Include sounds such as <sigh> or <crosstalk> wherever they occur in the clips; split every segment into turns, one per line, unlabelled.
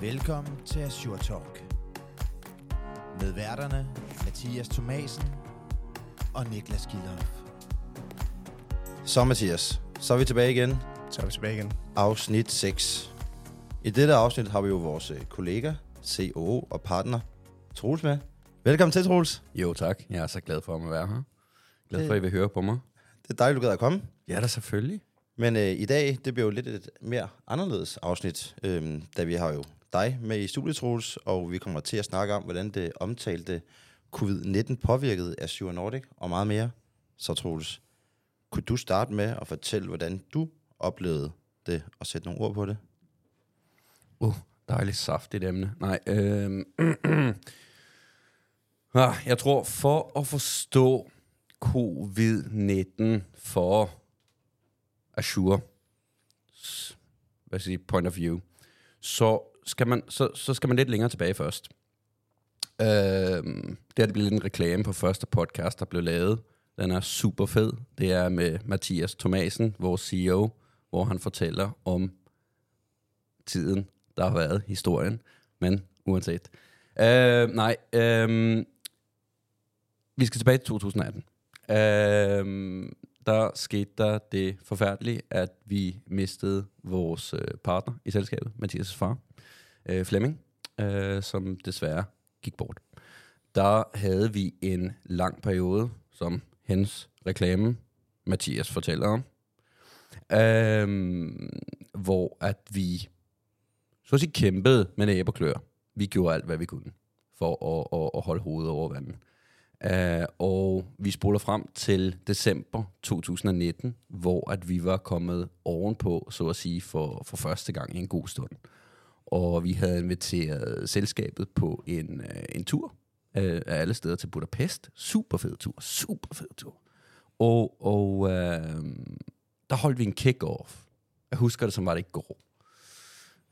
Velkommen til Azure Talk. Med værterne Mathias Thomasen og Niklas Kildhoff.
Så Mathias, så er vi tilbage igen.
Så er vi tilbage igen.
Afsnit 6. I dette afsnit har vi jo vores øh, kollega, COO og partner, Troels med. Velkommen til, Troels.
Jo tak, jeg er så glad for at være her. Glad for, at I vil høre på mig.
Det er dejligt, du gad at komme.
Ja, da selvfølgelig.
Men øh, i dag, det bliver jo lidt et mere anderledes afsnit, øhm, da vi har jo dig med i studiet, Troels, og vi kommer til at snakke om, hvordan det omtalte covid-19 påvirkede Azure Nordic og meget mere. Så Troels, kunne du starte med at fortælle, hvordan du oplevede det, og sætte nogle ord på det?
Uh, dejligt saftigt emne. Nej, øh, <clears throat> ah, jeg tror, for at forstå covid-19 for Azure, hvad skal jeg sige, point of view, så skal man, så, så skal man lidt længere tilbage først. Øh, det er det blevet en reklame på første podcast, der blev lavet. Den er super fed. Det er med Mathias Thomasen, vores CEO, hvor han fortæller om tiden, der har været historien. Men uanset. Øh, nej, øh, vi skal tilbage til 2018. Øh, der skete der det forfærdelige, at vi mistede vores øh, partner i selskabet, Mathias' far, øh, Flemming, øh, som desværre gik bort. Der havde vi en lang periode, som hendes reklame, Mathias fortæller om, øh, hvor at vi så at sige kæmpede med næb og klør. Vi gjorde alt, hvad vi kunne for at, at, at holde hovedet over vandet. Uh, og vi spoler frem til december 2019, hvor at vi var kommet ovenpå, så at sige, for, for første gang i en god stund. Og vi havde inviteret selskabet på en, øh, en tur øh, af alle steder til Budapest. Super fed tur, super fed tur. Og, og øh, der holdt vi en kick-off. Jeg husker det, som var det i går.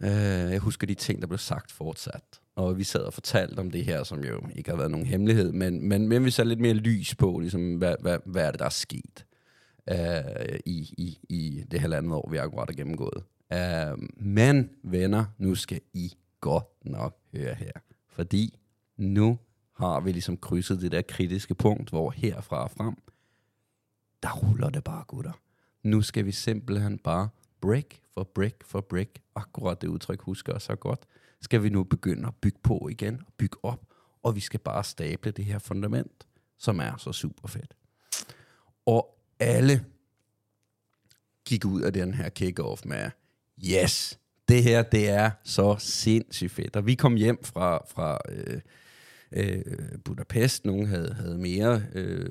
Øh, jeg husker de ting, der blev sagt fortsat. Og vi sad og fortalte om det her, som jo ikke har været nogen hemmelighed, men, men, men vi satte lidt mere lys på, ligesom, hvad, hvad, hvad er det, der er sket øh, i, i, i det halvandet år, vi akkurat har gennemgået. Uh, men venner, nu skal I godt nok høre her. Fordi nu har vi ligesom krydset det der kritiske punkt, hvor herfra og frem, der ruller det bare, gutter. Nu skal vi simpelthen bare break for break for break, akkurat det udtryk husker jeg så godt, skal vi nu begynde at bygge på igen, og bygge op, og vi skal bare stable det her fundament, som er så super fedt. Og alle gik ud af den her kick-off med, yes, det her, det er så sindssygt fedt. Og vi kom hjem fra, fra øh, øh, Budapest. Nogle havde, havde mere, øh,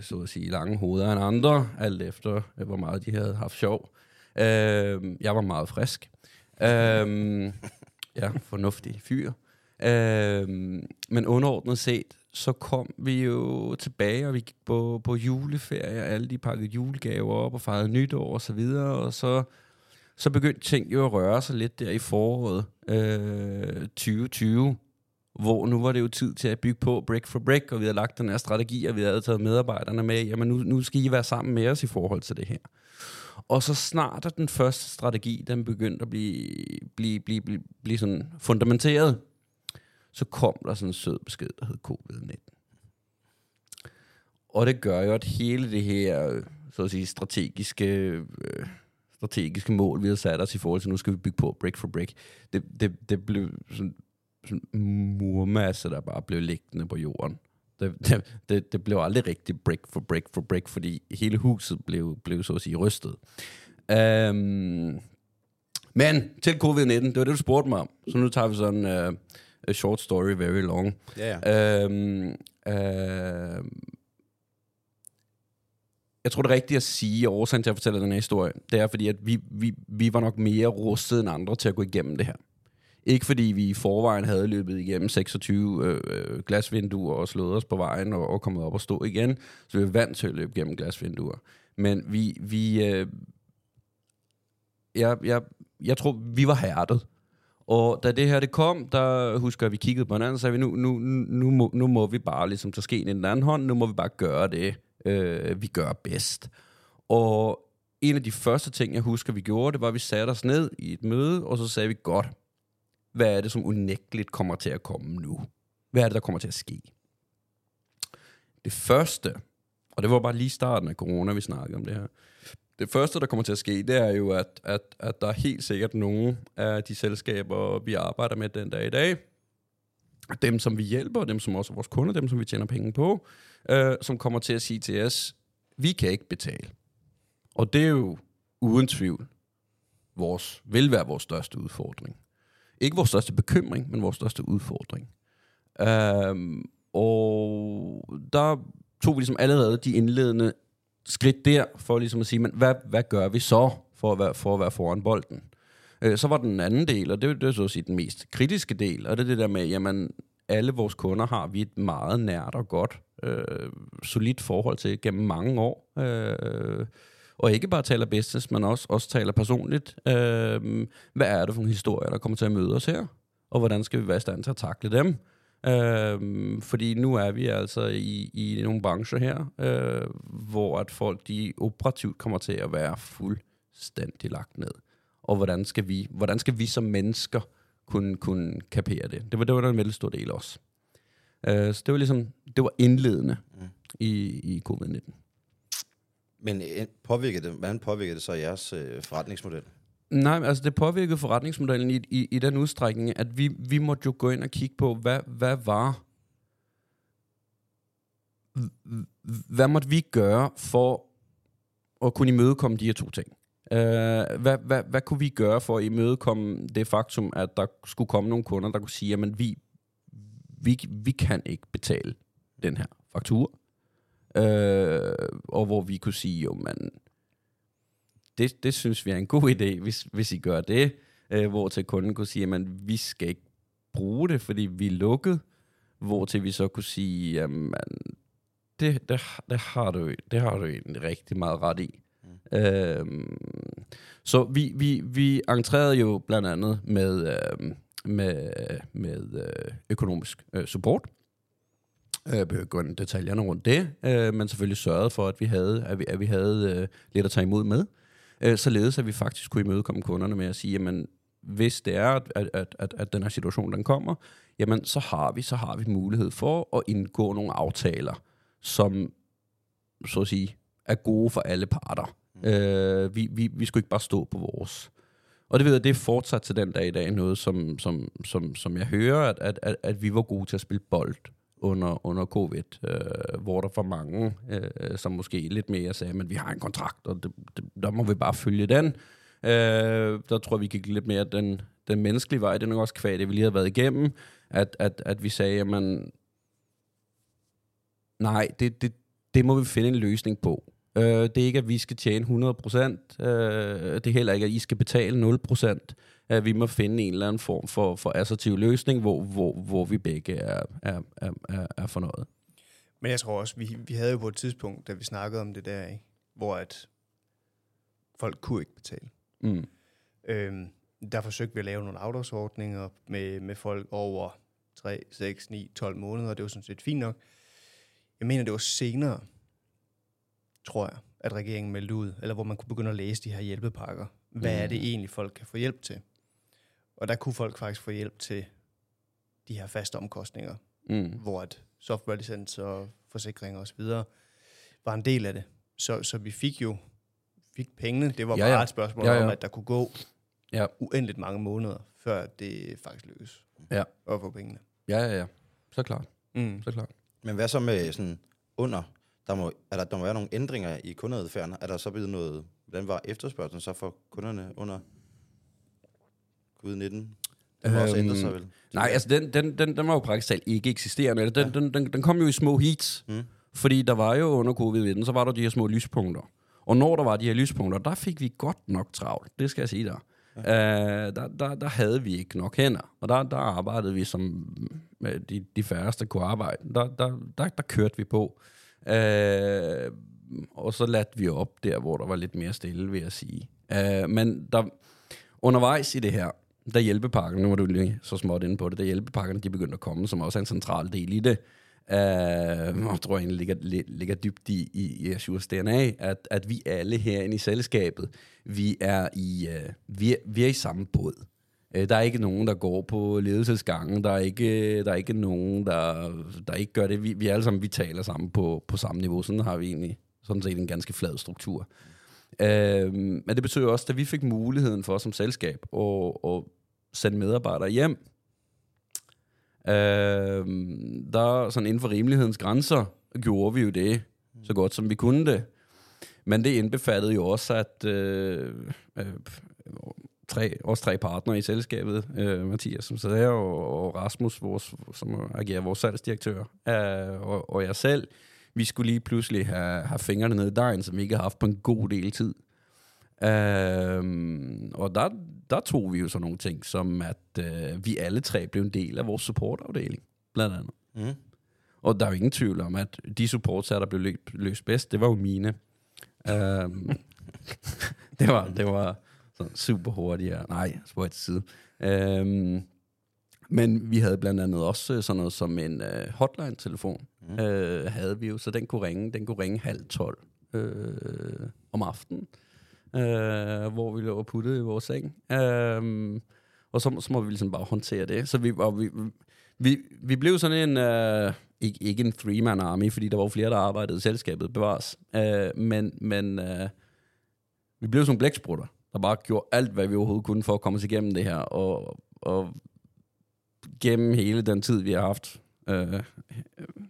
så at sige, lange hoveder end andre, alt efter, øh, hvor meget de havde haft sjov. Øh, jeg var meget frisk. Øh, ja, fornuftig fyr. Øh, men underordnet set, så kom vi jo tilbage, og vi gik på, på juleferie, og alle de pakkede julegaver op og fejrede nytår og så videre, og så, så begyndte ting jo at røre sig lidt der i foråret øh, 2020, hvor nu var det jo tid til at bygge på brick for brick, og vi havde lagt den her strategi, og vi havde taget medarbejderne med, jamen nu, nu skal I være sammen med os i forhold til det her. Og så snart at den første strategi, den begyndte at blive, blive, blive, blive, blive sådan fundamenteret, så kom der sådan en sød besked, der hed covid-19. Og det gør jo, at hele det her, øh, så at sige, strategiske, øh, strategiske mål, vi har sat os i forhold til, nu skal vi bygge på brick for brick, det, det, det blev sådan, sådan murmasse, der bare blev liggende på jorden. Det, <laughs> det, det, det blev aldrig rigtig brick for brick for brick, fordi hele huset blev, blev så at sige rystet. Um, men til covid-19, det var det, du spurgte mig om. Så nu tager vi sådan uh, a short story, very long.
Ja, ja.
Øhm, øh, jeg tror, det er rigtigt at sige, at årsagen til at fortælle den her historie, det er fordi, at vi, vi, vi var nok mere rustet end andre til at gå igennem det her. Ikke fordi vi i forvejen havde løbet igennem 26 øh, øh, glasvinduer og slået os på vejen og, og kommet op og stå igen, så vi er vant til at løbe gennem glasvinduer. Men vi, vi øh, jeg, jeg, jeg tror, vi var hærdet. Og da det her det kom, der husker jeg, at vi kiggede på hinanden, og sagde vi, nu, nu, nu, må, nu må vi bare ligesom tage skeen i den anden hånd, nu må vi bare gøre det, øh, vi gør bedst. Og en af de første ting, jeg husker, vi gjorde, det var, at vi satte os ned i et møde, og så sagde vi, godt, hvad er det, som unægteligt kommer til at komme nu? Hvad er det, der kommer til at ske? Det første, og det var bare lige starten af corona, vi snakkede om det her. Det første, der kommer til at ske, det er jo, at, at, at der er helt sikkert nogle af de selskaber, vi arbejder med den dag i dag, dem, som vi hjælper, dem, som også er vores kunder, dem, som vi tjener penge på, øh, som kommer til at sige til os, vi kan ikke betale. Og det er jo uden tvivl vores, vil være vores største udfordring. Ikke vores største bekymring, men vores største udfordring. Øhm, og der tog vi ligesom allerede de indledende skridt der, for ligesom at sige, men hvad, hvad gør vi så for at være, for at være foran bolden? Øh, så var den anden del, og det, det er så at sige den mest kritiske del, og det er det der med, jamen alle vores kunder har vi et meget nært og godt, øh, solidt forhold til gennem mange år. Øh, og ikke bare taler business, men også, også taler personligt. Øh, hvad er det for en historie, der kommer til at møde os her? Og hvordan skal vi være i stand til at takle dem? Øh, fordi nu er vi altså i, i nogle brancher her, øh, hvor at folk de operativt kommer til at være fuldstændig lagt ned. Og hvordan skal vi, hvordan skal vi som mennesker kunne, kunne kapere det? Det var, det var en veldig stor del også. Øh, så det var ligesom, det var indledende mm. i, i covid-19.
Men øh, påvirker det, hvordan påvirker det så jeres øh, forretningsmodel?
Nej, altså det påvirkede forretningsmodellen i, i, i den udstrækning, at vi, vi måtte jo gå ind og kigge på, hvad, hvad var... Hvad måtte vi gøre for at kunne imødekomme de her to ting? Øh, hvad, hvad, hvad kunne vi gøre for at imødekomme det faktum, at der skulle komme nogle kunder, der kunne sige, at vi, vi, vi kan ikke betale den her faktur. Øh, og hvor vi kunne sige, jo, man, det, det synes vi er en god idé, hvis, hvis I gør det. Øh, hvor til kunden kunne sige, at vi skal ikke bruge det, fordi vi er lukket. Hvor til vi så kunne sige, jamen, det, det, det, har du, det har du egentlig rigtig meget ret i. Mm. Så vi, vi, vi entrerede jo blandt andet med, øh, med, med øh, økonomisk øh, support. Øh, jeg behøver gå ind detaljerne rundt det, øh, men selvfølgelig sørgede for, at vi havde, at vi, at vi havde øh, lidt at tage imod med øh, således at vi faktisk kunne imødekomme kunderne med at sige, jamen, hvis det er, at, at, at, at den her situation den kommer, jamen, så har vi så har vi mulighed for at indgå nogle aftaler, som, så at sige, er gode for alle parter. Mm. Øh, vi, vi, vi skulle ikke bare stå på vores. Og det ved jeg, det er fortsat til den dag i dag noget, som, som, som, som jeg hører, at, at, at, at vi var gode til at spille bold under, under covid, øh, hvor der for mange, øh, som måske lidt mere sagde, men vi har en kontrakt, og det, det, der må vi bare følge den. Øh, der tror jeg, vi gik lidt mere den, den menneskelige vej. Det er nok også kvad, det vi lige har været igennem, at, at, at vi sagde, jamen, nej, det, det, det må vi finde en løsning på. Øh, det er ikke, at vi skal tjene 100%. Øh, det er heller ikke, at I skal betale 0% at vi må finde en eller anden form for, for assertiv løsning, hvor, hvor, hvor vi begge er, er, er, er fornøjet.
Men jeg tror også, vi, vi havde jo på et tidspunkt, da vi snakkede om det der, ikke? hvor at folk kunne ikke betale. Mm. Øhm, der forsøgte vi at lave nogle afdragsordninger med, med folk over 3, 6, 9, 12 måneder, det var sådan set fint nok. Jeg mener, det var senere, tror jeg, at regeringen meldte ud, eller hvor man kunne begynde at læse de her hjælpepakker. Hvad mm. er det egentlig, folk kan få hjælp til? Og der kunne folk faktisk få hjælp til de her faste omkostninger, mm. hvor at softwarelicens og forsikringer osv. var en del af det. Så, så vi fik jo fik pengene. Det var ja, bare ja. et spørgsmål ja, ja. om, at der kunne gå ja. uendeligt mange måneder, før det faktisk lykkedes ja. at få pengene.
Ja, ja, ja. Så klart. Mm. Så klart.
Men hvad så med sådan under? Der må, er der, der må være nogle ændringer i kundeadfærden. Er der så blevet noget, hvordan var efterspørgselen så for kunderne under covid-19? Den må øhm, også ændre sig, vel?
Nej, altså den, den, den, den var jo praktisk talt ikke eksisterende. Den, ja. den, den, den kom jo i små heats. Mm. Fordi der var jo under covid-19, så var der de her små lyspunkter. Og når der var de her lyspunkter, der fik vi godt nok travlt. Det skal jeg sige der. Ja. Uh, der, der, der havde vi ikke nok hænder. Og der, der arbejdede vi som de, de færreste kunne arbejde. Der, der, der, der kørte vi på. Øh, og så ladte vi op der, hvor der var lidt mere stille, vil jeg sige. Øh, men der, undervejs i det her, da hjælpepakken, nu var du lige så småt inde på det, da hjælpepakkerne, de begyndte at komme, som også er en central del i det. øh, jeg tror egentlig ligger, ligger dybt i, i, i Azures DNA, at, at vi alle herinde i selskabet, vi er i, øh, vi er, vi er i samme båd. Øh, der er ikke nogen, der går på ledelsesgangen. Der er ikke, øh, der er ikke nogen, der, der ikke gør det. Vi, vi alle sammen, vi taler sammen på, på samme niveau. Sådan har vi egentlig sådan set en ganske flad struktur. Øh, men det betyder også, at vi fik muligheden for som selskab at, at sende medarbejdere hjem, øh, der sådan inden for rimelighedens grænser gjorde vi jo det så godt som vi kunne det. Men det indbefattede jo også, at øh, øh, tre, også tre partnere i selskabet, øh, Mathias som sidder og, og Rasmus, vores, som agerer vores salgsdirektør, øh, og, og jeg selv, vi skulle lige pludselig have, have fingrene nede i dejen, som vi ikke har haft på en god del tid. Øh, og der, der tog vi jo sådan nogle ting, som at øh, vi alle tre blev en del af vores supportafdeling, blandt andet. Mm. Og der er jo ingen tvivl om, at de supportsager, der blev løst bedst, det var jo mine. Um, <laughs> det var, det var sådan super hurtigt. Nej, spurgt til side. Um, men vi havde blandt andet også sådan noget som en uh, hotline-telefon. Mm. Uh, havde vi jo, så den kunne ringe. Den kunne ringe halv tolv uh, om aftenen, uh, hvor vi lå og puttede i vores seng. Uh, og så, så må vi ligesom bare håndtere det. Så vi, og vi, vi, vi blev sådan en... Uh, ikke, ikke en three-man army, fordi der var flere, der arbejdede i selskabet, bevares. Uh, men men uh, vi blev som blæksprutter, der bare gjorde alt, hvad vi overhovedet kunne for at komme os igennem det her. Og, og gennem hele den tid, vi har haft, øh,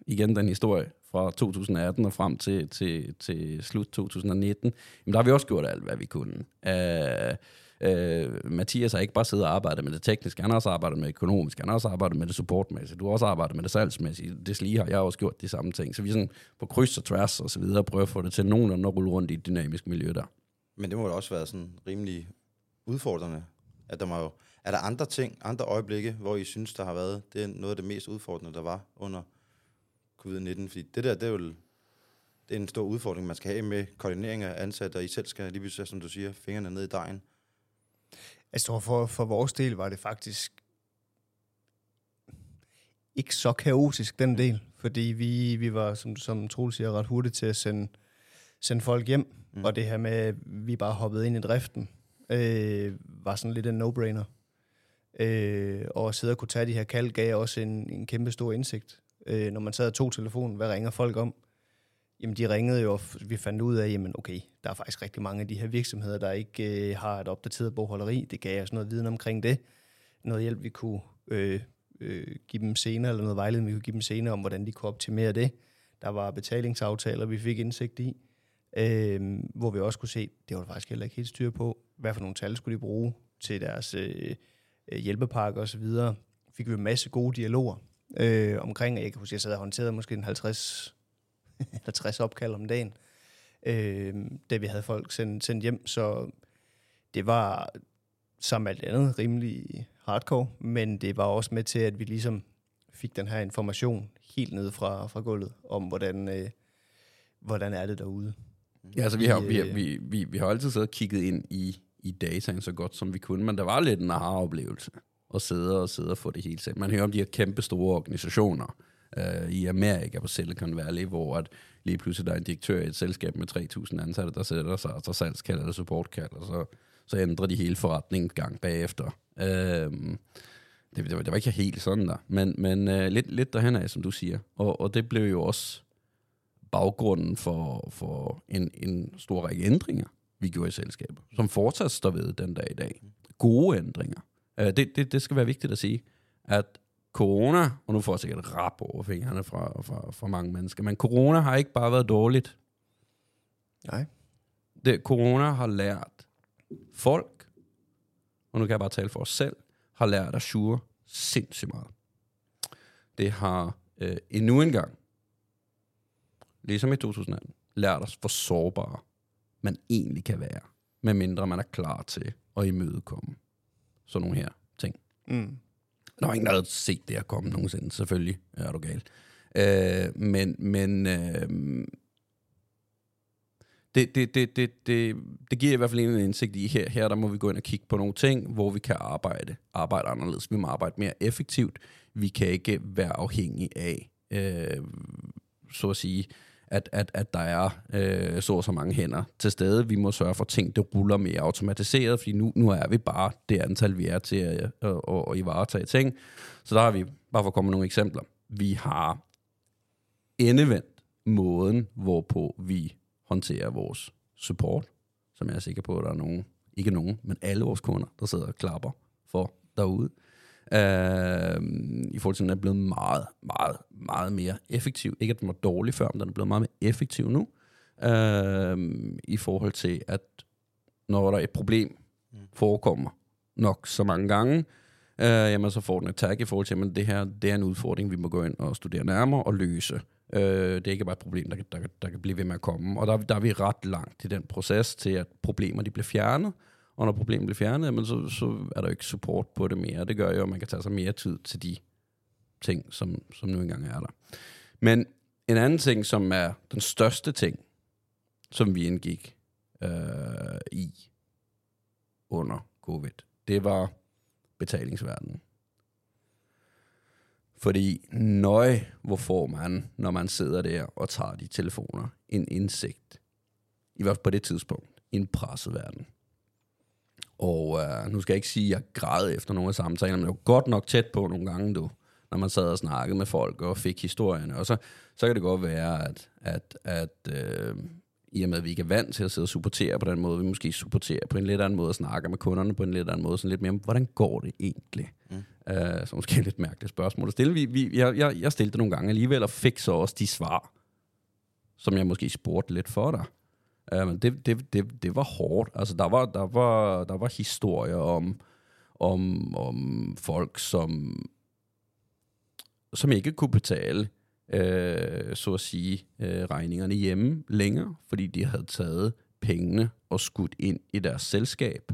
igen den historie fra 2018 og frem til, til, til slut 2019, jamen der har vi også gjort alt, hvad vi kunne. Uh, Øh, Mathias har ikke bare siddet og arbejdet med det tekniske, han har også arbejdet med det økonomiske, han har også arbejdet med det supportmæssige, du har også arbejdet med det salgsmæssige, det lige har jeg også gjort de samme ting. Så vi er sådan på kryds og tværs og så videre, prøver at få det til nogen at rulle rundt i et dynamisk miljø der.
Men det må da også være sådan rimelig udfordrende, at der må jo, er der andre ting, andre øjeblikke, hvor I synes, der har været, det er noget af det mest udfordrende, der var under covid-19? Fordi det der, det er jo det er en stor udfordring, man skal have med koordinering af ansatte, og I selv skal lige pludselig, som du siger, fingrene ned i dejen.
Altså, Jeg tror, for, for vores del var det faktisk ikke så kaotisk, den del. Fordi vi, vi var, som, som Troel siger, ret hurtigt til at sende, sende folk hjem. Mm. Og det her med, at vi bare hoppede ind i driften, øh, var sådan lidt en no-brainer. Øh, og at sidde og kunne tage de her kald gav også en, en kæmpe stor indsigt. Øh, når man sad og tog telefonen, hvad ringer folk om? Jamen, de ringede jo, og vi fandt ud af, jamen okay, der er faktisk rigtig mange af de her virksomheder, der ikke øh, har et opdateret bogholderi. Det gav os noget viden omkring det. Noget hjælp, vi kunne øh, øh, give dem senere, eller noget vejledning, vi kunne give dem senere om, hvordan de kunne optimere det. Der var betalingsaftaler, vi fik indsigt i, øh, hvor vi også kunne se, det var der faktisk heller ikke helt styr på, hvad for nogle tal skulle de bruge til deres øh, øh hjælpepakke osv. Fik vi en masse gode dialoger øh, omkring, jeg kan huske, jeg sad og håndterede måske en 50 eller 60 opkald om dagen, øh, da vi havde folk sendt, sendt hjem. Så det var som alt andet rimelig hardcore, men det var også med til, at vi ligesom fik den her information helt ned fra, fra gulvet om, hvordan, øh, hvordan er det derude.
Ja, altså vi har, vi, øh, vi, vi, vi har altid siddet og kigget ind i, i dataen så godt som vi kunne, men der var lidt en aha-oplevelse at sidde og sidde og få det hele selv. Man hører om de her kæmpe store organisationer, øh, i Amerika på Silicon Valley, hvor at lige pludselig der er en direktør i et selskab med 3.000 ansatte, der sætter sig, og så salgskald eller supportkald, og så, så ændrer de hele forretningen gang bagefter. Øh, det, det, var, det var ikke helt sådan der, men, men øh, lidt, lidt derhen af, som du siger. Og, og det blev jo også baggrunden for, for en, en stor række ændringer, vi gjorde i selskabet, som fortsat står ved den dag i dag. Gode ændringer. Øh, det, det, det skal være vigtigt at sige, at corona, og nu får jeg sikkert rap over fingrene fra, fra, fra mange mennesker, men corona har ikke bare været dårligt.
Nej.
Det, corona har lært folk, og nu kan jeg bare tale for os selv, har lært at sure sindssygt meget. Det har øh, endnu en gang, ligesom i 2018, lært os, hvor sårbare man egentlig kan være, medmindre man er klar til at imødekomme sådan nogle her ting. Mm. Der var ingen, der havde set det her komme nogensinde, selvfølgelig er du gal. Øh, men men øh, det, det, det, det, det, det giver i hvert fald en indsigt i, her, her der må vi gå ind og kigge på nogle ting, hvor vi kan arbejde, arbejde anderledes. Vi må arbejde mere effektivt. Vi kan ikke være afhængige af, øh, så at sige, at, at, at der er øh, så og så mange hænder til stede. Vi må sørge for, at ting det ruller mere automatiseret, fordi nu, nu er vi bare det antal, vi er til at, at, at, at ivaretage ting. Så der har vi, bare for at komme med nogle eksempler, vi har endevendt måden, hvorpå vi håndterer vores support, som jeg er sikker på, at der er nogen, ikke nogen, men alle vores kunder, der sidder og klapper for derude. Uh, I forhold til, at den er blevet meget, meget, meget mere effektiv. Ikke at den var dårlig før, men den er blevet meget mere effektiv nu. Uh, I forhold til, at når der er et problem forekommer nok så mange gange, uh, jamen så får den et tag i forhold til, at det her det er en udfordring, vi må gå ind og studere nærmere og løse. Uh, det er ikke bare et problem, der, der, der kan blive ved med at komme. Og der, der er vi ret langt i den proces til, at problemer de bliver fjernet, og når problemet bliver fjernet, jamen, så, så er der jo ikke support på det mere. Det gør jo, at man kan tage sig mere tid til de ting, som, som nu engang er der. Men en anden ting, som er den største ting, som vi indgik øh, i under covid, det var betalingsverdenen. Fordi nøj, hvor får man, når man sidder der og tager de telefoner, en indsigt, i hvert fald på det tidspunkt, i en presset verden. Og øh, nu skal jeg ikke sige, at jeg græd efter nogle af samtalerne, men det var godt nok tæt på nogle gange, du, når man sad og snakkede med folk og fik historierne. Og så, så kan det godt være, at, at, at øh, i og med, at vi ikke er vant til at sidde og supportere på den måde, vi måske supporterer på en lidt anden måde og snakker med kunderne på en lidt anden måde, sådan lidt mere om, hvordan går det egentlig? Mm. Uh, så måske lidt mærkeligt spørgsmål at stille. Vi, vi, jeg, jeg, jeg stillede det nogle gange alligevel, og fik så også de svar, som jeg måske spurgte lidt for dig. Um, det, det, det, det var hårdt. Altså, der var, der var, der var historier om, om, om folk, som, som ikke kunne betale øh, så at sige, øh, regningerne hjemme længere, fordi de havde taget pengene og skudt ind i deres selskab.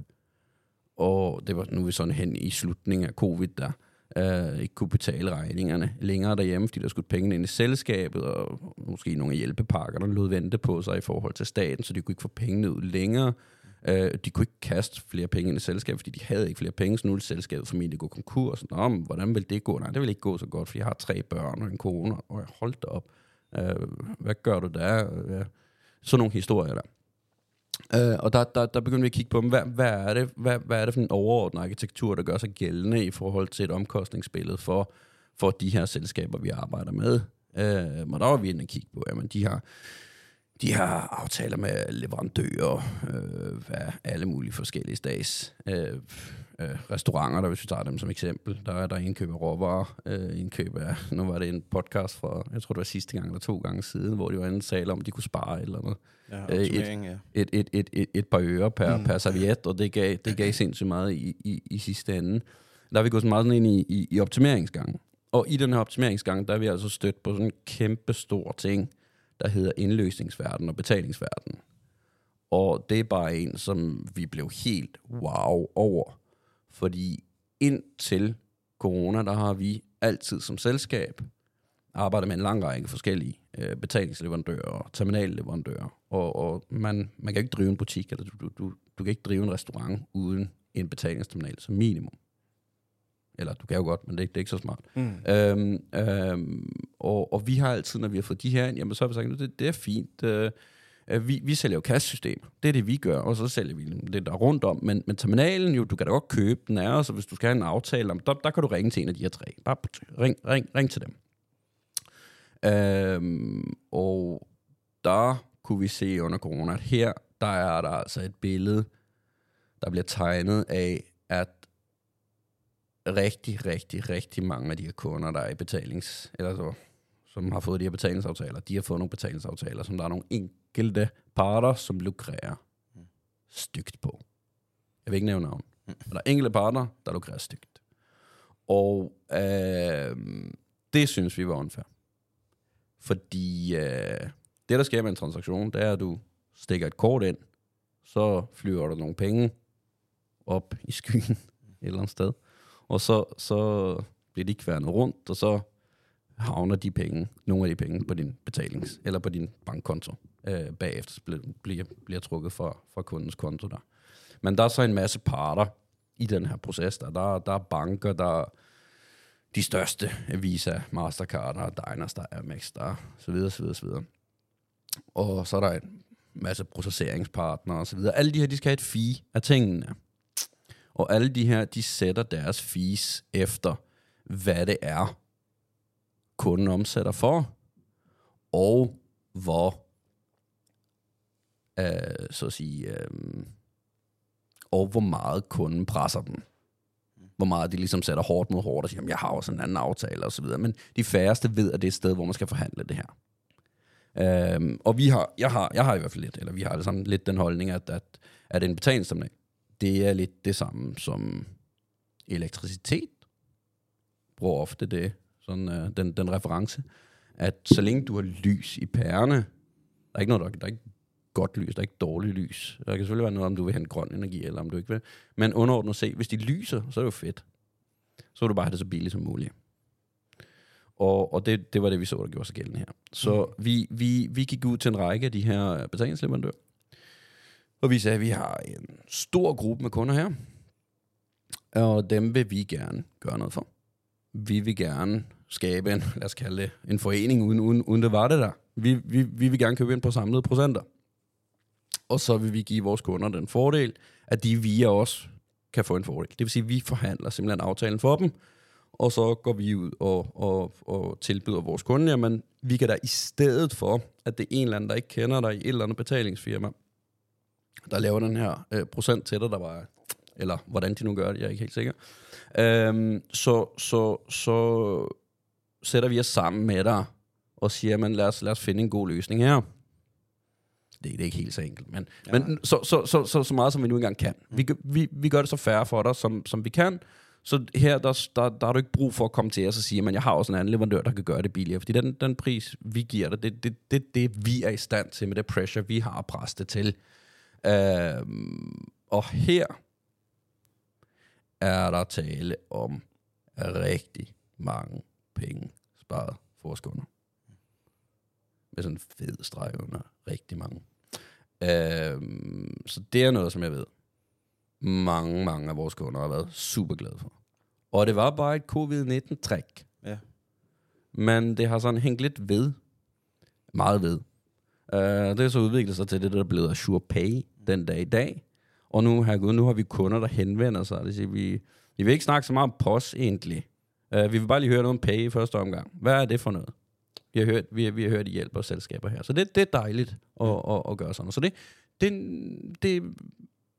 Og det var nu er vi sådan hen i slutningen af covid, der øh, ikke kunne betale regningerne længere derhjemme, fordi der skulle pengene ind i selskabet, og måske nogle af hjælpepakker, der lod vente på sig i forhold til staten, så de kunne ikke få pengene ud længere. Øh, de kunne ikke kaste flere penge ind i selskabet, fordi de havde ikke flere penge, så nu ville selskabet formentlig gå konkurs. Nå, men hvordan vil det gå? Nej, det vil ikke gå så godt, for jeg har tre børn og en kone, og jeg holdt op. Øh, hvad gør du der? Uh, sådan nogle historier der. Øh, og der, der, der begyndte vi at kigge på, hvad, hvad, er det, hvad, hvad er det for en overordnet arkitektur, der gør sig gældende i forhold til et omkostningsbillede for, for de her selskaber, vi arbejder med. Øh, og der var vi inde og kigge på, jamen de har de har aftaler med leverandører øh, af alle mulige forskellige stags. Øh, øh, restauranter, der hvis vi tager dem som eksempel, der er der indkøb af råvarer, øh, indkøb af, nu var det en podcast fra, jeg tror det var sidste gang eller to gange siden, hvor de var anden tale om, at de kunne spare et eller noget.
Ja,
Øh, et,
ja.
et, et, et, et, et par øre per, mm. per serviet, og det gav, det gav sindssygt meget i, i, i sidste ende. Der er vi gået så meget sådan ind i, i, i optimeringsgangen. Og i den her optimeringsgang, der er vi altså stødt på sådan en kæmpe stor ting, der hedder indløsningsverden og betalingsverden. Og det er bare en, som vi blev helt wow over. Fordi indtil corona, der har vi altid som selskab arbejdet med en lang række forskellige øh, betalingsleverandører og terminalleverandører. Og, og man, man kan ikke drive en butik, eller du, du, du, du kan ikke drive en restaurant uden en betalingsterminal som minimum. Eller du kan jo godt, men det, det er ikke så smart. Mm. Øhm, øhm, og, og vi har altid, når vi har fået de her ind, jamen så har vi sagt, det, det er fint. Øh, vi, vi sælger jo kassesystemer. Det er det, vi gør, og så sælger vi det der rundt om. Men, men terminalen, jo, du kan da godt købe den af os, og hvis du skal have en aftale om, der, der kan du ringe til en af de her tre. Bare ring, ring, ring til dem. Øhm, og der kunne vi se under corona, at her, der er der altså et billede, der bliver tegnet af, at rigtig, rigtig, rigtig mange af de her kunder, der er i betalings... Eller så, som har fået de her betalingsaftaler, de har fået nogle betalingsaftaler, som der er nogle enkelte parter, som lukrerer stygt på. Jeg vil ikke nævne navn. Men der er enkelte parter, der lukrerer stygt. Og øh, det synes vi var unfair. Fordi øh, det, der sker med en transaktion, det er, at du stikker et kort ind, så flyver der nogle penge op i skyen et eller andet sted og så, så bliver de kværnet rundt, og så havner de penge, nogle af de penge på din betalings, eller på din bankkonto. Øh, bagefter bliver, bliver, bliver trukket fra, fra kundens konto der. Men der er så en masse parter i den her proces. Der, der, der er banker, der er de største, Visa, Mastercard, og Diners, der er Max, der så videre, så videre, så videre. og så er der en masse processeringspartnere og så videre. Alle de her, de skal have et fee af tingene. Og alle de her, de sætter deres fees efter, hvad det er, kunden omsætter for, og hvor, øh, så at sige, øh, og hvor meget kunden presser dem. Hvor meget de ligesom sætter hårdt mod hårdt og siger, jeg har også en anden aftale og så videre. Men de færreste ved, at det er et sted, hvor man skal forhandle det her. Øhm, og vi har, jeg, har, jeg har i hvert fald lidt, eller vi har alle sammen lidt den holdning, at, at, at en betalingsterminal, det er lidt det samme som elektricitet. Bruger ofte det, sådan øh, den, den reference, at så længe du har lys i pærene, der er ikke noget, der, der er ikke godt lys, der er ikke dårligt lys. Der kan selvfølgelig være noget, om du vil have en grøn energi, eller om du ikke vil. Men underordnet set, hvis de lyser, så er det jo fedt. Så vil du bare have det så billigt som muligt. Og, og det, det var det, vi så, der gjorde sig gældende her. Så mm. vi, vi, vi gik ud til en række af de her betalingsleverandører. Og vi sagde, at vi har en stor gruppe med kunder her. Og dem vil vi gerne gøre noget for. Vi vil gerne skabe en, lad os kalde det, en forening, uden, uden, uden det var det der. Vi, vi, vi vil gerne købe ind på samlede procenter. Og så vil vi give vores kunder den fordel, at de via os kan få en fordel. Det vil sige, at vi forhandler simpelthen aftalen for dem, og så går vi ud og, og, og tilbyder vores kunder, jamen vi kan da i stedet for, at det er en eller anden, der ikke kender dig i et eller andet betalingsfirma, der laver den her øh, procent til dig, der var, eller hvordan de nu gør det, jeg er ikke helt sikker. Øhm, så, så, så sætter vi os sammen med dig og siger, jamen lad os, lad os finde en god løsning her. Det, det er ikke helt så enkelt, men, ja. men så, så, så, så, så meget som vi nu engang kan. Vi, vi, vi gør det så færre for dig, som, som vi kan, så her, der, der, der har du ikke brug for at komme til os og sige, at jeg har også en anden leverandør, der kan gøre det billigere. Fordi den, den pris, vi giver dig, det er det, det, det, vi er i stand til med det pressure, vi har presset det til. Uh, og her er der tale om rigtig mange penge sparet for vores kunder. Med sådan en fed streg under rigtig mange. Uh, så det er noget, som jeg ved mange, mange af vores kunder har været super glade for. Og det var bare et covid-19-træk.
Ja.
Men det har sådan hængt lidt ved. Meget ved. Uh, det er så udviklet sig til det, der er blevet Sure Pay den dag i dag. Og nu, herregud, nu har vi kunder, der henvender sig. Det vil sige, vi, vi vil ikke snakke så meget om POS egentlig. Uh, vi vil bare lige høre noget om Pay i første omgang. Hvad er det for noget? Vi har hørt, vi, vi har hørt, I hjælper selskaber her. Så det, det er dejligt at, at, at gøre sådan. Så det, det, det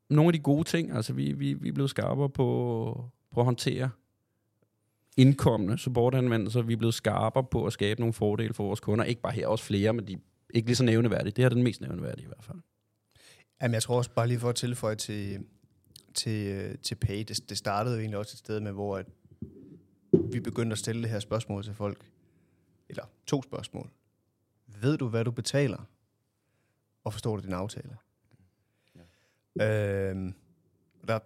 nogle af de gode ting. Altså, vi, vi, vi er blevet skarpere på, på at håndtere indkommende supportanvendelser. Vi er blevet skarpere på at skabe nogle fordele for vores kunder. Ikke bare her, også flere, men de er ikke lige så nævneværdige. Det her er den mest nævneværdige i hvert fald.
Jamen, jeg tror også bare lige for at tilføje til, til, til Pay, det, det startede jo egentlig også et sted med, hvor at vi begyndte at stille det her spørgsmål til folk. Eller to spørgsmål. Ved du, hvad du betaler? Og forstår du din aftale? Øh, der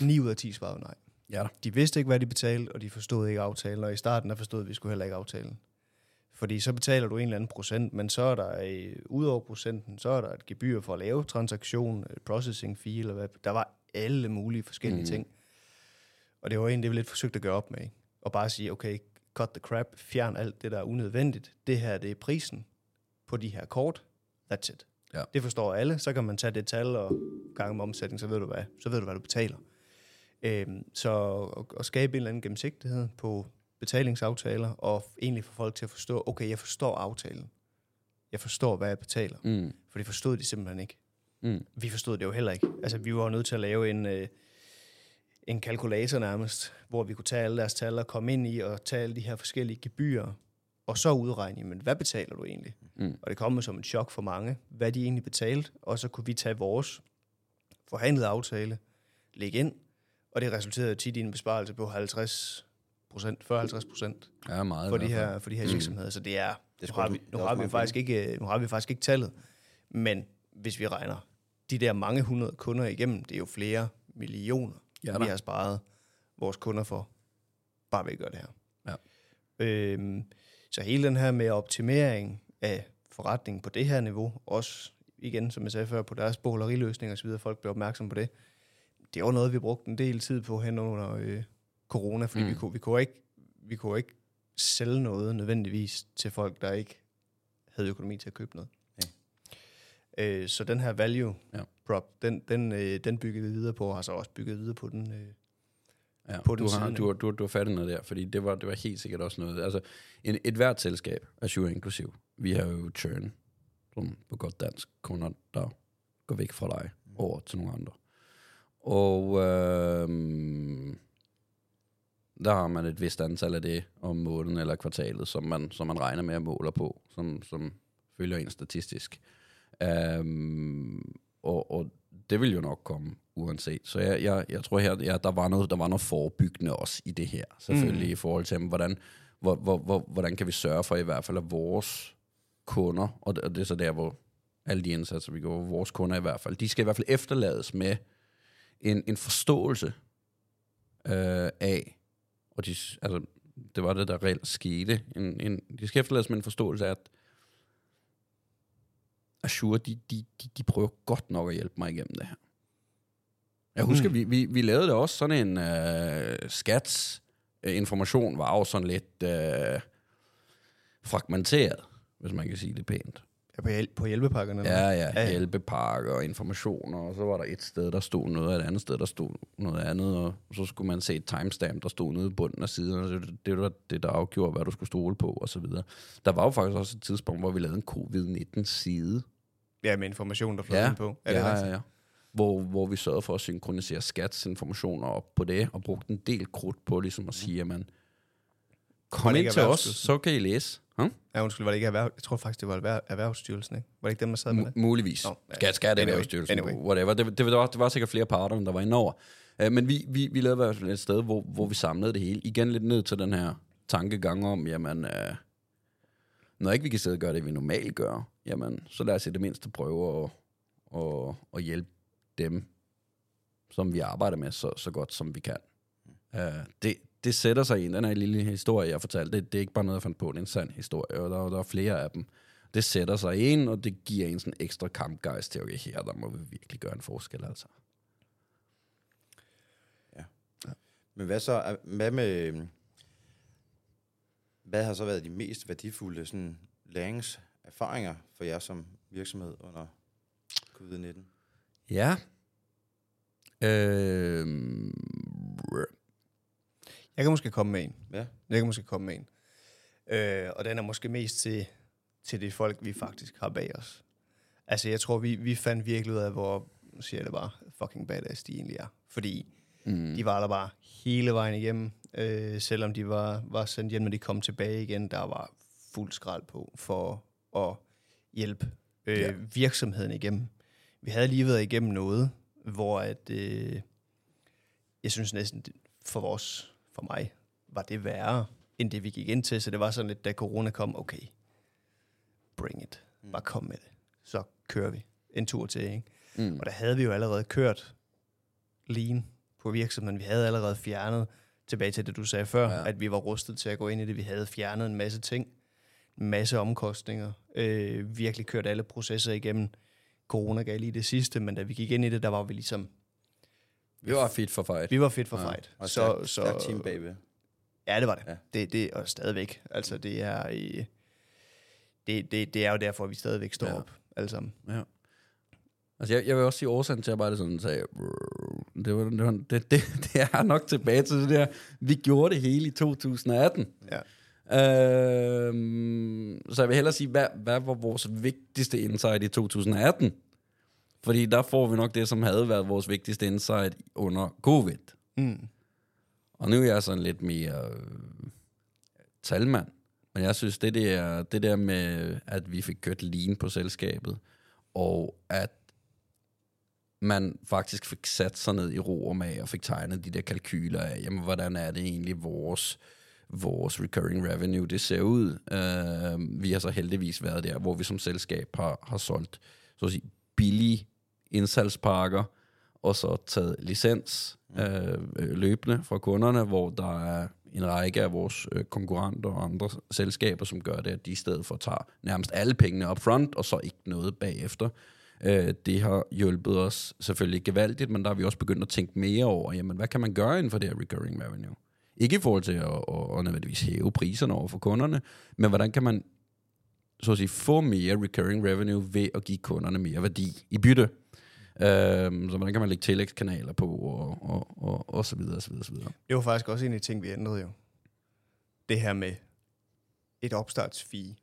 9 ud af 10 svarede nej.
Ja.
De vidste ikke, hvad de betalte, og de forstod ikke aftalen. Og i starten der forstod vi, vi skulle heller ikke aftalen. Fordi så betaler du en eller anden procent, men så er der, øh, ud over procenten, så er der et gebyr for at lave transaktion, processing fee, eller hvad. Der var alle mulige forskellige mm. ting. Og det var egentlig det, vi lidt forsøgt at gøre op med. Ikke? Og bare sige, okay, cut the crap, fjern alt det, der er unødvendigt. Det her, det er prisen på de her kort. That's it.
Ja.
Det forstår alle. Så kan man tage det tal og gange med omsætning, så ved du, hvad, så ved du, hvad du betaler. Øhm, så at, skabe en eller anden gennemsigtighed på betalingsaftaler, og egentlig få folk til at forstå, okay, jeg forstår aftalen. Jeg forstår, hvad jeg betaler.
Mm.
For det forstod de simpelthen ikke.
Mm.
Vi forstod det jo heller ikke. Altså, vi var nødt til at lave en, øh, en kalkulator nærmest, hvor vi kunne tage alle deres tal og komme ind i og tage alle de her forskellige gebyrer, og så udregne, men hvad betaler du egentlig?
Mm.
Og det kom som et chok for mange, hvad de egentlig betalte, og så kunne vi tage vores forhandlede aftale, lægge ind, og det resulterede tit i en besparelse på 50 procent, 40-50 procent
Ja, meget.
for de her, for de her virksomheder. Så det er,
Det
nu har vi, nu har vi faktisk ikke, nu har vi faktisk ikke tallet, men hvis vi regner de der mange hundrede kunder igennem, det er jo flere millioner,
Ja,
ja, vi har sparet vores kunder for, bare ved at gøre det her.
Ja.
Øhm, så hele den her med optimering af forretningen på det her niveau, også igen, som jeg sagde før, på deres bogleriløsninger osv., folk bliver opmærksom på det, det var noget, vi brugte en del tid på hen under øh, corona, fordi mm. vi, kunne, vi, kunne ikke, vi kunne ikke sælge noget nødvendigvis til folk, der ikke havde økonomi til at købe noget. Øh, så den her value
Ja.
Prop, den, den, øh, den byggede vi videre på, og har så også bygget videre på den. Øh.
Ja,
på
du
den
har,
side,
du, har, du, har, du har fat i noget der, fordi det var, det var helt sikkert også noget. Altså, en, et hvert selskab, Azure inklusiv, vi har jo churn, som på godt dansk, kunder, der går væk fra dig over til nogle andre. Og øh, der har man et vist antal af det om måneden eller kvartalet, som man, som man regner med at måle på, som, som følger en statistisk. Um, og, og det vil jo nok komme uanset. Så jeg, jeg, jeg tror her, ja, der, var noget, der var noget forebyggende også i det her, selvfølgelig mm. i forhold til, hvordan, hvor, hvor, hvor, hvordan kan vi sørge for i hvert fald, at vores kunder, og det, og det er så der, hvor alle de indsatser, vi går, vores kunder i hvert fald, de skal i hvert fald efterlades med en, en forståelse øh, af, og de, altså, det var det, der reelt skete, en, en, de skal efterlades med en forståelse af, at Azure, de, de, de, de prøver godt nok at hjælpe mig igennem det her. Jeg husker, mm. vi, vi, vi lavede det også sådan en øh, skats øh, information var jo sådan lidt øh, fragmenteret, hvis man kan sige det pænt.
Ja, på, hjæl- på hjælpepakkerne.
Ja, ja,
ja.
hjælpepakker og informationer, og så var der et sted, der stod noget, og et andet sted, der stod noget andet, og så skulle man se et timestamp, der stod nede i bunden af siden, og det, det var det, der afgjorde, hvad du skulle stole på, og så videre. Der var jo faktisk også et tidspunkt, hvor vi lavede en covid-19-side.
Ja, med information, der flød
Ja,
ind på.
ja,
det er
ja, ja. Hvor, hvor vi sørgede for at synkronisere skats informationer op på det, og brugte en del krudt på ligesom at sige, jamen,
Var
kom
det
ind til os,
Erhvervsstyrelsen?
så kan I læse. Hm?
Ja, undskyld, var det ikke erhverv... Jeg tror faktisk, det var erhverv... Erhvervsstyrelsen, ikke? Var det ikke dem, der sad med det?
muligvis.
Nå, ja.
Skal, skal det
Anyway,
anyway, styrelsen,
anyway.
whatever. Det, det, var, det var sikkert flere parter, der var inde over. Uh, men vi, vi, vi lavede i hvert fald et sted, hvor, hvor vi samlede det hele. Igen lidt ned til den her tankegang om, jamen, uh, når ikke vi kan sidde og gøre det, vi normalt gør, jamen, så lad os i det mindste prøve at, at, at hjælpe dem, som vi arbejder med, så, så godt som vi kan. Uh, det, det sætter sig i en, den her lille historie, jeg fortalte, det, det er ikke bare noget, jeg fandt på, det er en sand historie, og der, der er flere af dem. Det sætter sig ind, og det giver en sådan ekstra kampgejst til, okay, her der må vi virkelig gøre en forskel, altså.
Men hvad så, hvad med, øhm, hvad har så været de mest værdifulde sådan, læringserfaringer for jer som virksomhed under covid-19?
Ja. Øh,
Jeg kan måske komme med en.
Ja.
Jeg kan måske komme med en. Øh, og den er måske mest til, til det folk, vi faktisk har bag os. Altså, jeg tror, vi, vi fandt virkelig ud af, hvor, siger jeg det bare, fucking badass de egentlig er. Fordi
mm,
de var der bare hele vejen igennem. Øh, selvom de var, var sendt hjem, når de kom tilbage igen, der var fuld skrald på for at hjælpe øh,
Ja.
virksomheden igennem. Vi havde lige været igennem noget, hvor at, øh, jeg synes næsten for vores, for mig, var det værre, end det vi gik ind til. Så det var sådan lidt, da corona kom, okay, bring it. Bare kom med det. Så kører vi en tur til, ikke?
mm,
Og der havde vi jo allerede kørt lean på virksomheden. Vi havde allerede fjernet, tilbage til det, du sagde før,
Ja.
at vi var rustet til at gå ind i det. Vi havde fjernet en masse ting, masse omkostninger, øh, virkelig kørt alle processer igennem. Corona gav lige det sidste, men da vi gik ind i det, der var vi ligesom,
vi var fit for fight.
vi var fedt for
Ja,
fight.
Og så, så, stærk team bagved.
Ja, det var det.
Ja.
Det, det og stadigvæk. Altså, det er, det, det, det er jo derfor, vi stadigvæk står
Ja.
op, alle sammen.
Ja. Altså, jeg, jeg vil også sige årsagen til, at jeg bare sådan sagde, det, var, det, var, det, det, <laughs> det er nok tilbage til det der, vi gjorde det hele i 2018.
Ja.
Øhm, så jeg vil hellere sige, hvad, hvad var vores vigtigste insight i 2018? Fordi der får vi nok det, som havde været vores vigtigste insight under covid.
Mm.
Og nu er jeg sådan lidt mere øh, talmand. Men jeg synes, det der, det der med, at vi fik kørt lean på selskabet, og at man faktisk fik sat sig ned i ro og mag og fik tegnet de der kalkyler af, jamen, hvordan er det egentlig vores, vores recurring revenue, det ser ud. Uh, vi har så heldigvis været der, hvor vi som selskab har, har solgt så at sige, billige indsalgspakker, og så taget licens øh, øh, løbende fra kunderne, hvor der er en række af vores øh, konkurrenter og andre selskaber, som gør det, at de i stedet for tager nærmest alle pengene up front, og så ikke noget bagefter. Øh, det har hjulpet os selvfølgelig gevaldigt, men der har vi også begyndt at tænke mere over, jamen hvad kan man gøre inden for det her recurring revenue? Ikke i forhold til at, at, at nødvendigvis hæve priserne over for kunderne, men hvordan kan man så at sige, få mere recurring revenue ved at give kunderne mere værdi i bytte. Øhm, så hvordan kan man lægge tillægskanaler på, og, og, og, og så videre, og så videre, og så videre.
Det var faktisk også en af de ting, vi ændrede jo. Det her med et opstartsfee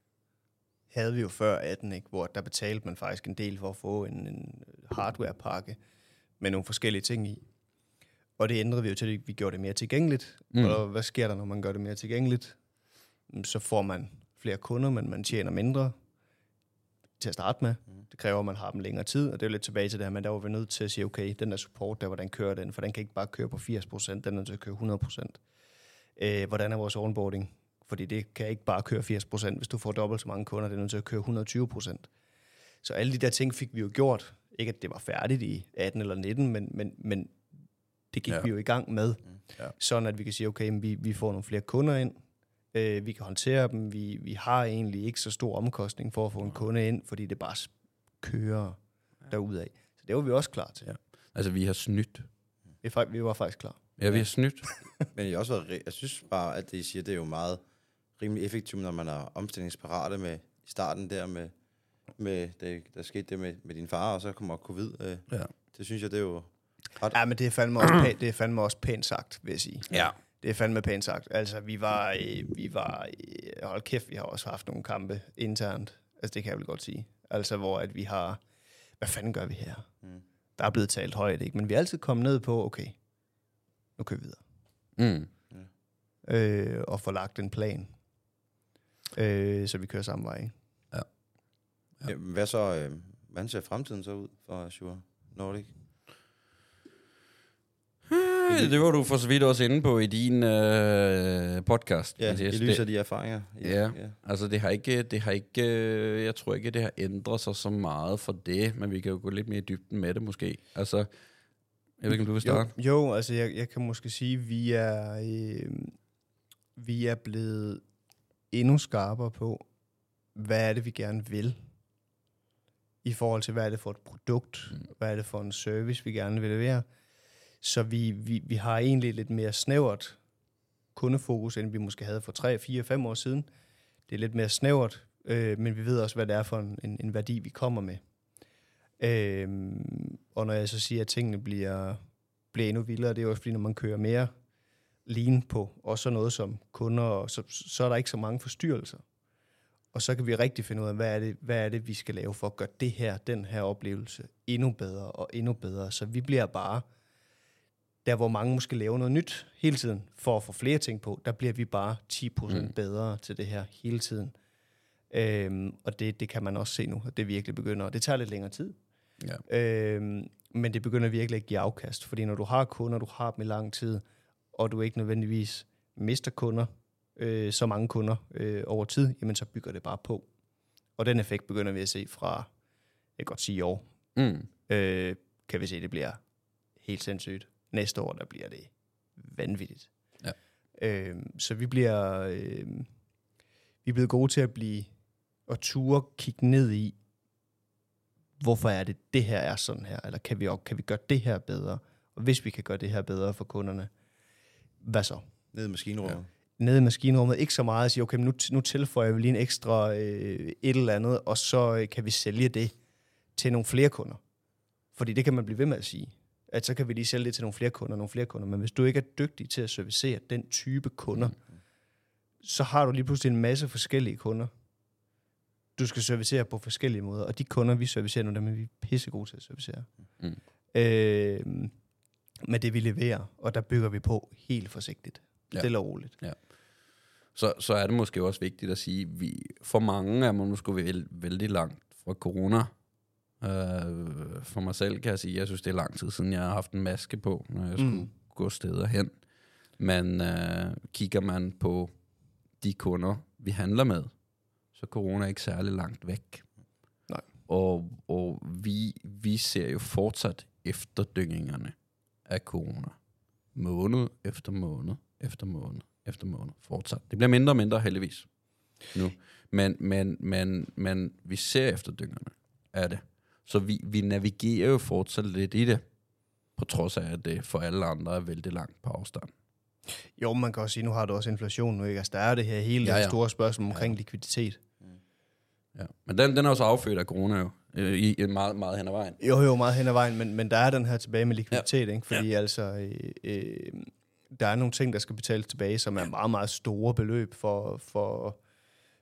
havde vi jo før 18, ikke? hvor der betalte man faktisk en del for at få en, en hardwarepakke med nogle forskellige ting i. Og det ændrede vi jo til, at vi gjorde det mere tilgængeligt. Mm. Og hvad sker der, når man gør det mere tilgængeligt? Så får man flere kunder, men man tjener mindre til at starte med. Mm. Det kræver, at man har dem længere tid, og det er jo lidt tilbage til det her, men der var vi nødt til at sige, okay, den der support, der hvordan kører den, for den kan ikke bare køre på 80%, den er nødt til at køre 100%. Øh, hvordan er vores onboarding? Fordi det kan ikke bare køre 80%, hvis du får dobbelt så mange kunder, det er nødt til at køre 120%. Så alle de der ting fik vi jo gjort. Ikke at det var færdigt i 18 eller 19, men, men, men det gik ja. vi jo i gang med. Ja. Sådan at vi kan sige, okay, vi, vi får nogle flere kunder ind, øh, vi kan håndtere dem, vi, vi har egentlig ikke så stor omkostning for at få en kunde ind, fordi det bare kører ja. derudad. Så det var vi også klar til. Ja.
Altså, vi har snydt.
Vi, vi var faktisk klar.
Ja, vi har snydt. <laughs>
Men jeg, også været, jeg synes bare, at det, I siger, det er jo meget rimelig effektivt, når man er omstillingsparate med i starten der med, med det, der skete det med, med din far, og så kommer covid. Øh, ja. Det synes jeg, det er jo
ret... Ja, men det er fandme også pænt, det er fandme også pænt sagt, vil jeg sige.
Ja.
Det er fandme pænt sagt. Altså, vi var, øh, vi var, øh, hold kæft, vi har også haft nogle kampe internt. Altså, det kan jeg vel godt sige. Altså, hvor at vi har, hvad fanden gør vi her? Mm. Der er blevet talt højt, ikke? Men vi er altid kommet ned på, okay, nu kører vi videre. Mm. Øh, og få lagt en plan, øh, så vi kører samme vej, ikke? Ja.
ja. Hvad så, øh, hvordan ser fremtiden så ud for Azure Nordic?
Øh, det var du for så vidt også inde på i din øh, podcast.
Ja, i lyset af de erfaringer.
Ja, ja, altså det har ikke, det har ikke, øh, jeg tror ikke, det har ændret sig så meget for det, men vi kan jo gå lidt mere i dybden med det måske. Altså, jeg ved ikke, om du vil starte?
Jo, jo altså jeg, jeg kan måske sige, at vi er, øh, vi er blevet endnu skarpere på, hvad er det, vi gerne vil i forhold til, hvad er det for et produkt, mm. hvad er det for en service, vi gerne vil levere. Så vi, vi, vi har egentlig lidt mere snævert kundefokus, end vi måske havde for 3, 4, 5 år siden. Det er lidt mere snævert, øh, men vi ved også, hvad det er for en, en, en værdi, vi kommer med. Øh, og når jeg så siger, at tingene bliver, bliver endnu vildere, det er også fordi, når man kører mere lean på, og så noget som kunder, så, så er der ikke så mange forstyrrelser. Og så kan vi rigtig finde ud af, hvad er, det, hvad er det, vi skal lave for at gøre det her, den her oplevelse endnu bedre og endnu bedre. Så vi bliver bare der hvor mange måske laver noget nyt hele tiden, for at få flere ting på, der bliver vi bare 10% mm. bedre til det her hele tiden. Øhm, og det, det kan man også se nu, at det virkelig begynder. Det tager lidt længere tid. Ja. Øhm, men det begynder virkelig at give afkast, fordi når du har kunder, du har dem i lang tid, og du ikke nødvendigvis mister kunder, øh, så mange kunder øh, over tid, jamen så bygger det bare på. Og den effekt begynder vi at se fra, jeg kan godt sige år. Mm. Øh, kan vi se, det bliver helt sindssygt næste år, der bliver det vanvittigt. Ja. Øh, så vi bliver, øh, vi er blevet gode til at blive, og ture kigge ned i, hvorfor er det, det her er sådan her, eller kan vi, kan vi gøre det her bedre? Og hvis vi kan gøre det her bedre for kunderne, hvad så?
Ned i maskinrummet. Ja
nede i maskinrummet, ikke så meget at sige, okay, nu, nu tilføjer vi lige en ekstra øh, et eller andet, og så øh, kan vi sælge det til nogle flere kunder. Fordi det kan man blive ved med at sige at så kan vi lige sælge det til nogle flere kunder, nogle flere kunder. Men hvis du ikke er dygtig til at servicere den type kunder, mm. så har du lige pludselig en masse forskellige kunder, du skal servicere på forskellige måder. Og de kunder, vi servicerer nu, dem er vi pissegode til at servicere. Mm. Øh, med det, vi leverer, og der bygger vi på helt forsigtigt. Ja. Stille og roligt. Ja.
Så, så er det måske også vigtigt at sige, at vi, for mange er man måske vældig, vældig langt fra corona Øh, for mig selv kan jeg sige, at jeg synes, det er lang tid siden, jeg har haft en maske på, når jeg skulle mm. gå steder hen. Men øh, kigger man på de kunder, vi handler med, så corona er ikke særlig langt væk. Nej. Og, og vi, vi ser jo fortsat efterdyngingerne af corona. Måned efter måned, efter måned, efter måned. Fortsat. Det bliver mindre og mindre, heldigvis. Nu. Men, men, men, men vi ser efterdyngerne af det. Så vi, vi navigerer jo fortsat lidt i det, på trods af, at det for alle andre er vældig langt på afstand.
Jo, man kan også sige, nu har du også inflation nu, ikke? Altså, der er det her hele ja, ja. store spørgsmål omkring ja. likviditet.
Ja. Men den, den er også affødt af corona jo, øh, i, i meget, meget hen ad vejen.
Jo, jo, meget hen ad vejen, men, men der er den her tilbage med likviditet, ja. ikke? Fordi ja. altså, øh, øh, der er nogle ting, der skal betales tilbage, som er meget, meget store beløb for, for,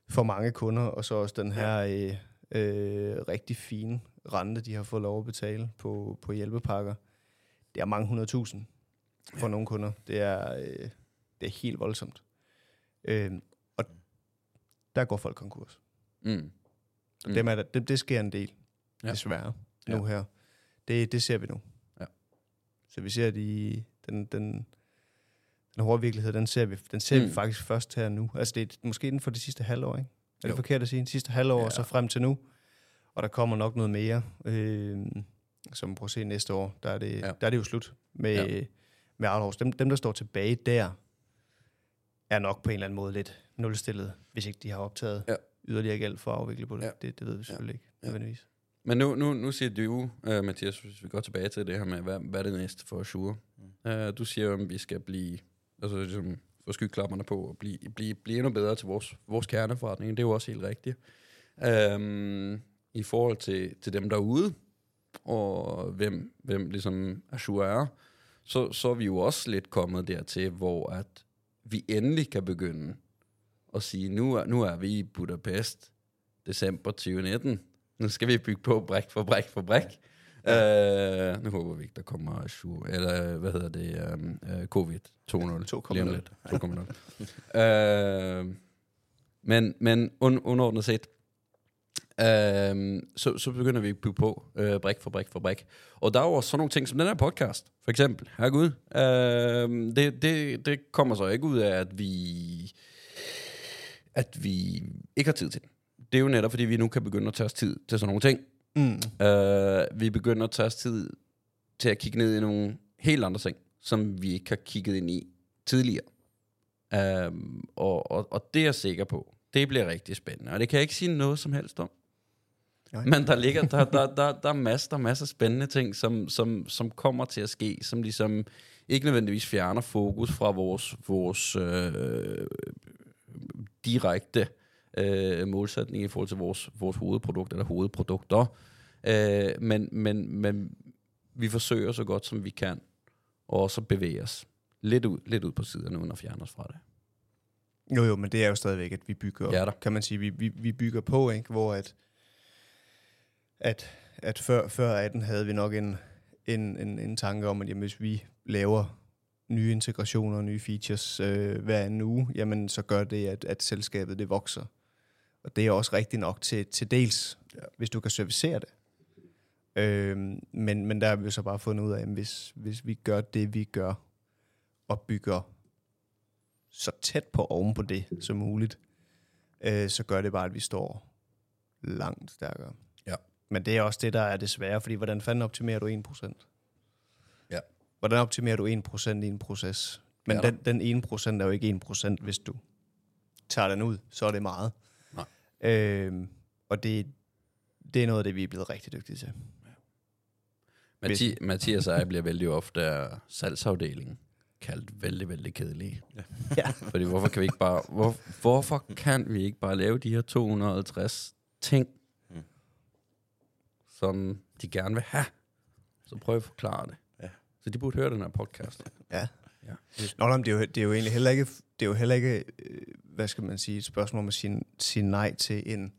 for mange kunder, og så også den her øh, øh, rigtig fine rente, de har fået lov at betale på, på hjælpepakker. Det er mange hundredtusind for ja. nogle kunder. Det er, øh, det er helt voldsomt. Øh, og der går folk konkurs. Mm. Mm. Dem er der, det, det sker en del, ja. desværre, nu ja. her. Det, det ser vi nu. Ja. Så vi ser de, den, den, den hårde virkelighed, den ser vi, den ser mm. vi faktisk først her nu. Altså det er måske inden for det sidste halvår, ikke? Er det jo. forkert at sige? Sidste halvår, ja. og så frem til nu. Og der kommer nok noget mere, øh, som prøver at se næste år. Der er det, ja. der er det jo slut med, ja. med Arthouse. Dem, dem, der står tilbage der, er nok på en eller anden måde lidt nulstillet, hvis ikke de har optaget ja. yderligere gæld for at afvikle på det. Ja. Det, det ved vi selvfølgelig ja. ikke, nødvendigvis.
Men nu, nu, nu siger du, uh, Mathias, hvis vi går tilbage til det her med, hvad, hvad er det næste for Azure? Mm. Uh, du siger jo, at vi skal blive, altså ligesom, få skyklapperne på og blive, blive, blive endnu bedre til vores, vores kerneforretning. Det er jo også helt rigtigt. Øhm, I forhold til, til dem derude, og hvem, hvem ligesom Azure er, så, så er vi jo også lidt kommet dertil, hvor at vi endelig kan begynde at sige, nu er, nu er vi i Budapest, december 2019. Nu skal vi bygge på bræk for bræk for bræk. Ja. Uh, nu håber vi ikke, der kommer Azure, eller hvad hedder det, um, uh, COVID 2.0. 2.0. 2.0. uh, men men un, underordnet set, uh, så, så begynder vi at bygge på uh, brik for brik for brik. Og der er jo også sådan nogle ting som den her podcast, for eksempel. Herregud. Uh, det, det, det kommer så ikke ud af, at vi at vi ikke har tid til den. Det er jo netop, fordi vi nu kan begynde at tage os tid til sådan nogle ting. Mm. Uh, vi begynder at tage os tid til at kigge ned i nogle helt andre ting, som vi ikke har kigget ind i tidligere. Uh, og, og, og det er jeg sikker på. Det bliver rigtig spændende. Og det kan jeg ikke sige noget som helst om. Nej. Men der ligger der, der, der, der er masser, er masser af spændende ting, som, som, som kommer til at ske, som ligesom ikke nødvendigvis fjerner fokus fra vores, vores øh, direkte øh, målsætning i forhold til vores, vores hovedprodukt eller hovedprodukter. Øh, men, men, men vi forsøger så godt som vi kan, og også bevæge os lidt ud, lidt ud på siderne, uden at fjerne os fra det.
Jo, jo, men det er jo stadigvæk, at vi bygger, ja, kan man sige, vi, vi, vi bygger på, ikke? hvor at, at, at før, før 18 havde vi nok en, en, en, en tanke om, at jamen, hvis vi laver nye integrationer og nye features øh, hver anden uge, jamen så gør det, at, at selskabet det vokser. Og det er også rigtigt nok til, til dels, ja. hvis du kan servicere det. Øh, men, men der har vi så bare fundet ud af, at hvis, hvis vi gør det, vi gør, og bygger så tæt på oven på det som muligt, øh, så gør det bare, at vi står langt stærkere. Ja. Men det er også det, der er det svære, fordi hvordan fanden optimerer du 1%? Ja. Hvordan optimerer du 1% i en proces? Men ja, den, den 1% er jo ikke 1%, hvis du tager den ud, så er det meget. Øhm, og det, det er noget af det, vi er blevet rigtig dygtige til.
Ja. Mathi- Mathias og jeg <laughs> bliver vældig ofte af salgsafdelingen kaldt vældig, vældig kedelig. Ja. ja. <laughs> Fordi hvorfor kan vi ikke bare, hvor, hvorfor kan vi ikke bare lave de her 250 ting, mm. som de gerne vil have? Så prøv at forklare det. Så de burde høre den her podcast.
Ja. Ja. Nå, nej, det, er jo, det er jo egentlig heller ikke, det er jo heller ikke øh, hvad skal man sige, et spørgsmål om at sige, sige nej til en,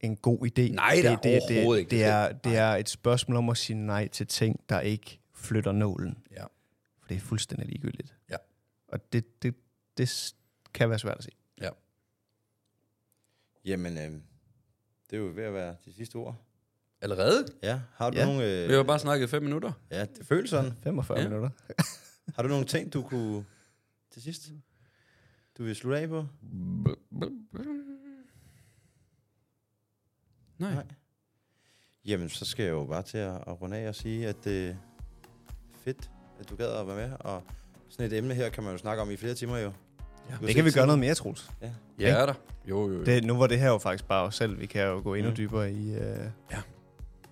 en god idé.
Nej, det, det, det, det,
ikke. Det er, det er et spørgsmål om at sige nej til ting, der ikke flytter nålen. Ja. For det er fuldstændig ligegyldigt. Ja. Og det, det, det kan være svært at sige. Ja.
Jamen, øh, det er jo ved at være de sidste ord.
Allerede?
Ja. Har du ja. nogle...
Øh... Vi har bare snakket fem minutter.
Ja, det føles sådan.
45 ja. minutter. <laughs>
har du nogle ting, du kunne... Til sidst? Du vil slutte af på? Nej. Nej. Jamen, så skal jeg jo bare til at, at runde af og sige, at det er fedt, at du gad at være med. Og sådan et emne her kan man jo snakke om i flere timer jo.
Ja, det kan vi gøre noget mere, Troels.
Ja, ja er der. Jo, jo, jo.
Det, nu var det her jo faktisk bare os selv. Vi kan jo gå endnu mm. dybere i... Uh...
Ja.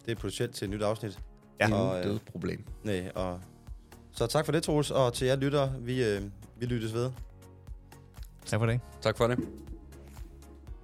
Det er potentielt til et nyt afsnit.
Ja, og, det er et problem.
Nej, og så tak for det, Troels, og til jer lytter, vi, øh, vi lyttes ved.
Tak for det.
Tak for det.